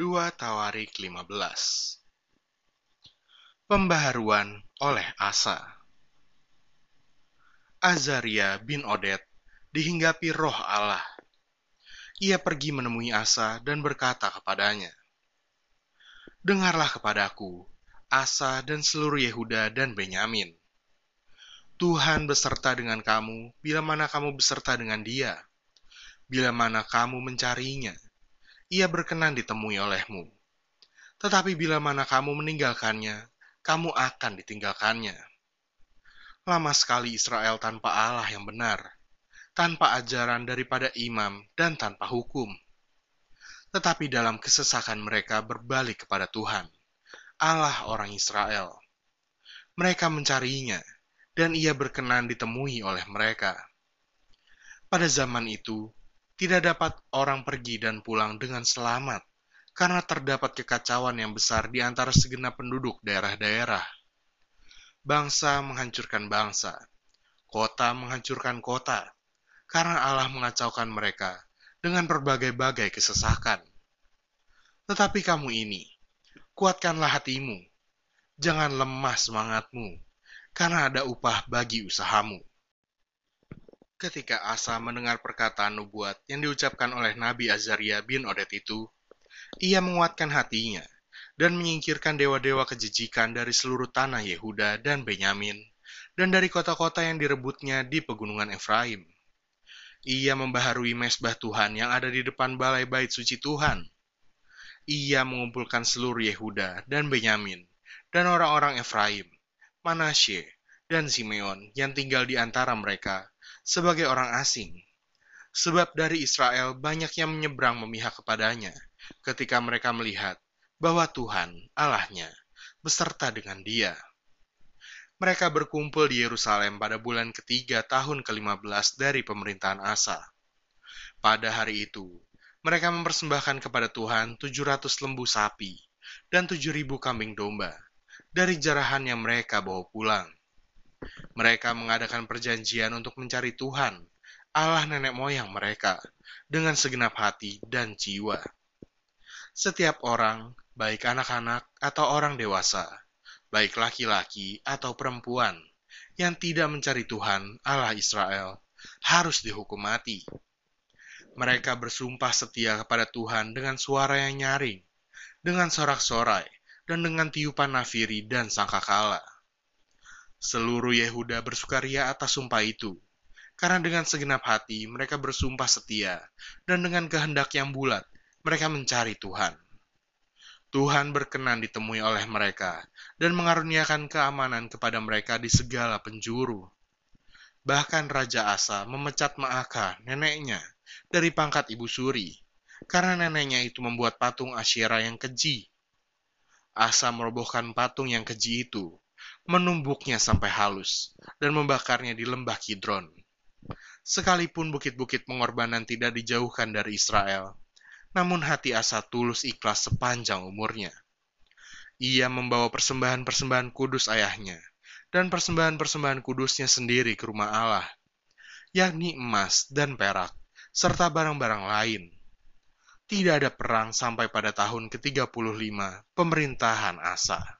2 Tawarik 15 Pembaharuan oleh Asa Azaria bin Odet dihinggapi roh Allah. Ia pergi menemui Asa dan berkata kepadanya, Dengarlah kepadaku, Asa dan seluruh Yehuda dan Benyamin. Tuhan beserta dengan kamu bila mana kamu beserta dengan dia, bila mana kamu mencarinya ia berkenan ditemui olehmu. Tetapi bila mana kamu meninggalkannya, kamu akan ditinggalkannya. Lama sekali Israel tanpa Allah yang benar, tanpa ajaran daripada imam dan tanpa hukum. Tetapi dalam kesesakan mereka berbalik kepada Tuhan, Allah orang Israel. Mereka mencarinya, dan ia berkenan ditemui oleh mereka. Pada zaman itu, tidak dapat orang pergi dan pulang dengan selamat, karena terdapat kekacauan yang besar di antara segenap penduduk daerah-daerah. Bangsa menghancurkan bangsa, kota menghancurkan kota, karena Allah mengacaukan mereka dengan berbagai-bagai kesesakan. Tetapi kamu ini, kuatkanlah hatimu, jangan lemah semangatmu, karena ada upah bagi usahamu. Ketika Asa mendengar perkataan nubuat yang diucapkan oleh Nabi Azaria bin Odet itu, ia menguatkan hatinya dan menyingkirkan dewa-dewa kejijikan dari seluruh tanah Yehuda dan Benyamin, dan dari kota-kota yang direbutnya di pegunungan Efraim. Ia membaharui mesbah Tuhan yang ada di depan balai bait suci Tuhan. Ia mengumpulkan seluruh Yehuda dan Benyamin, dan orang-orang Efraim, Manasye, dan Simeon yang tinggal di antara mereka sebagai orang asing. Sebab dari Israel banyak yang menyeberang memihak kepadanya ketika mereka melihat bahwa Tuhan, Allahnya, beserta dengan dia. Mereka berkumpul di Yerusalem pada bulan ketiga tahun ke-15 dari pemerintahan Asa. Pada hari itu, mereka mempersembahkan kepada Tuhan 700 lembu sapi dan 7.000 kambing domba dari jarahan yang mereka bawa pulang. Mereka mengadakan perjanjian untuk mencari Tuhan, Allah nenek moyang mereka, dengan segenap hati dan jiwa. Setiap orang, baik anak-anak atau orang dewasa, baik laki-laki atau perempuan, yang tidak mencari Tuhan, Allah Israel, harus dihukum mati. Mereka bersumpah setia kepada Tuhan dengan suara yang nyaring, dengan sorak-sorai, dan dengan tiupan nafiri dan sangkakala. Seluruh Yehuda bersukaria atas sumpah itu, karena dengan segenap hati mereka bersumpah setia, dan dengan kehendak yang bulat mereka mencari Tuhan. Tuhan berkenan ditemui oleh mereka dan mengaruniakan keamanan kepada mereka di segala penjuru. Bahkan Raja Asa memecat Maaka, neneknya, dari pangkat ibu suri, karena neneknya itu membuat patung Asyera yang keji. Asa merobohkan patung yang keji itu menumbuknya sampai halus, dan membakarnya di lembah Kidron. Sekalipun bukit-bukit pengorbanan tidak dijauhkan dari Israel, namun hati Asa tulus ikhlas sepanjang umurnya. Ia membawa persembahan-persembahan kudus ayahnya, dan persembahan-persembahan kudusnya sendiri ke rumah Allah, yakni emas dan perak, serta barang-barang lain. Tidak ada perang sampai pada tahun ke-35 pemerintahan Asa.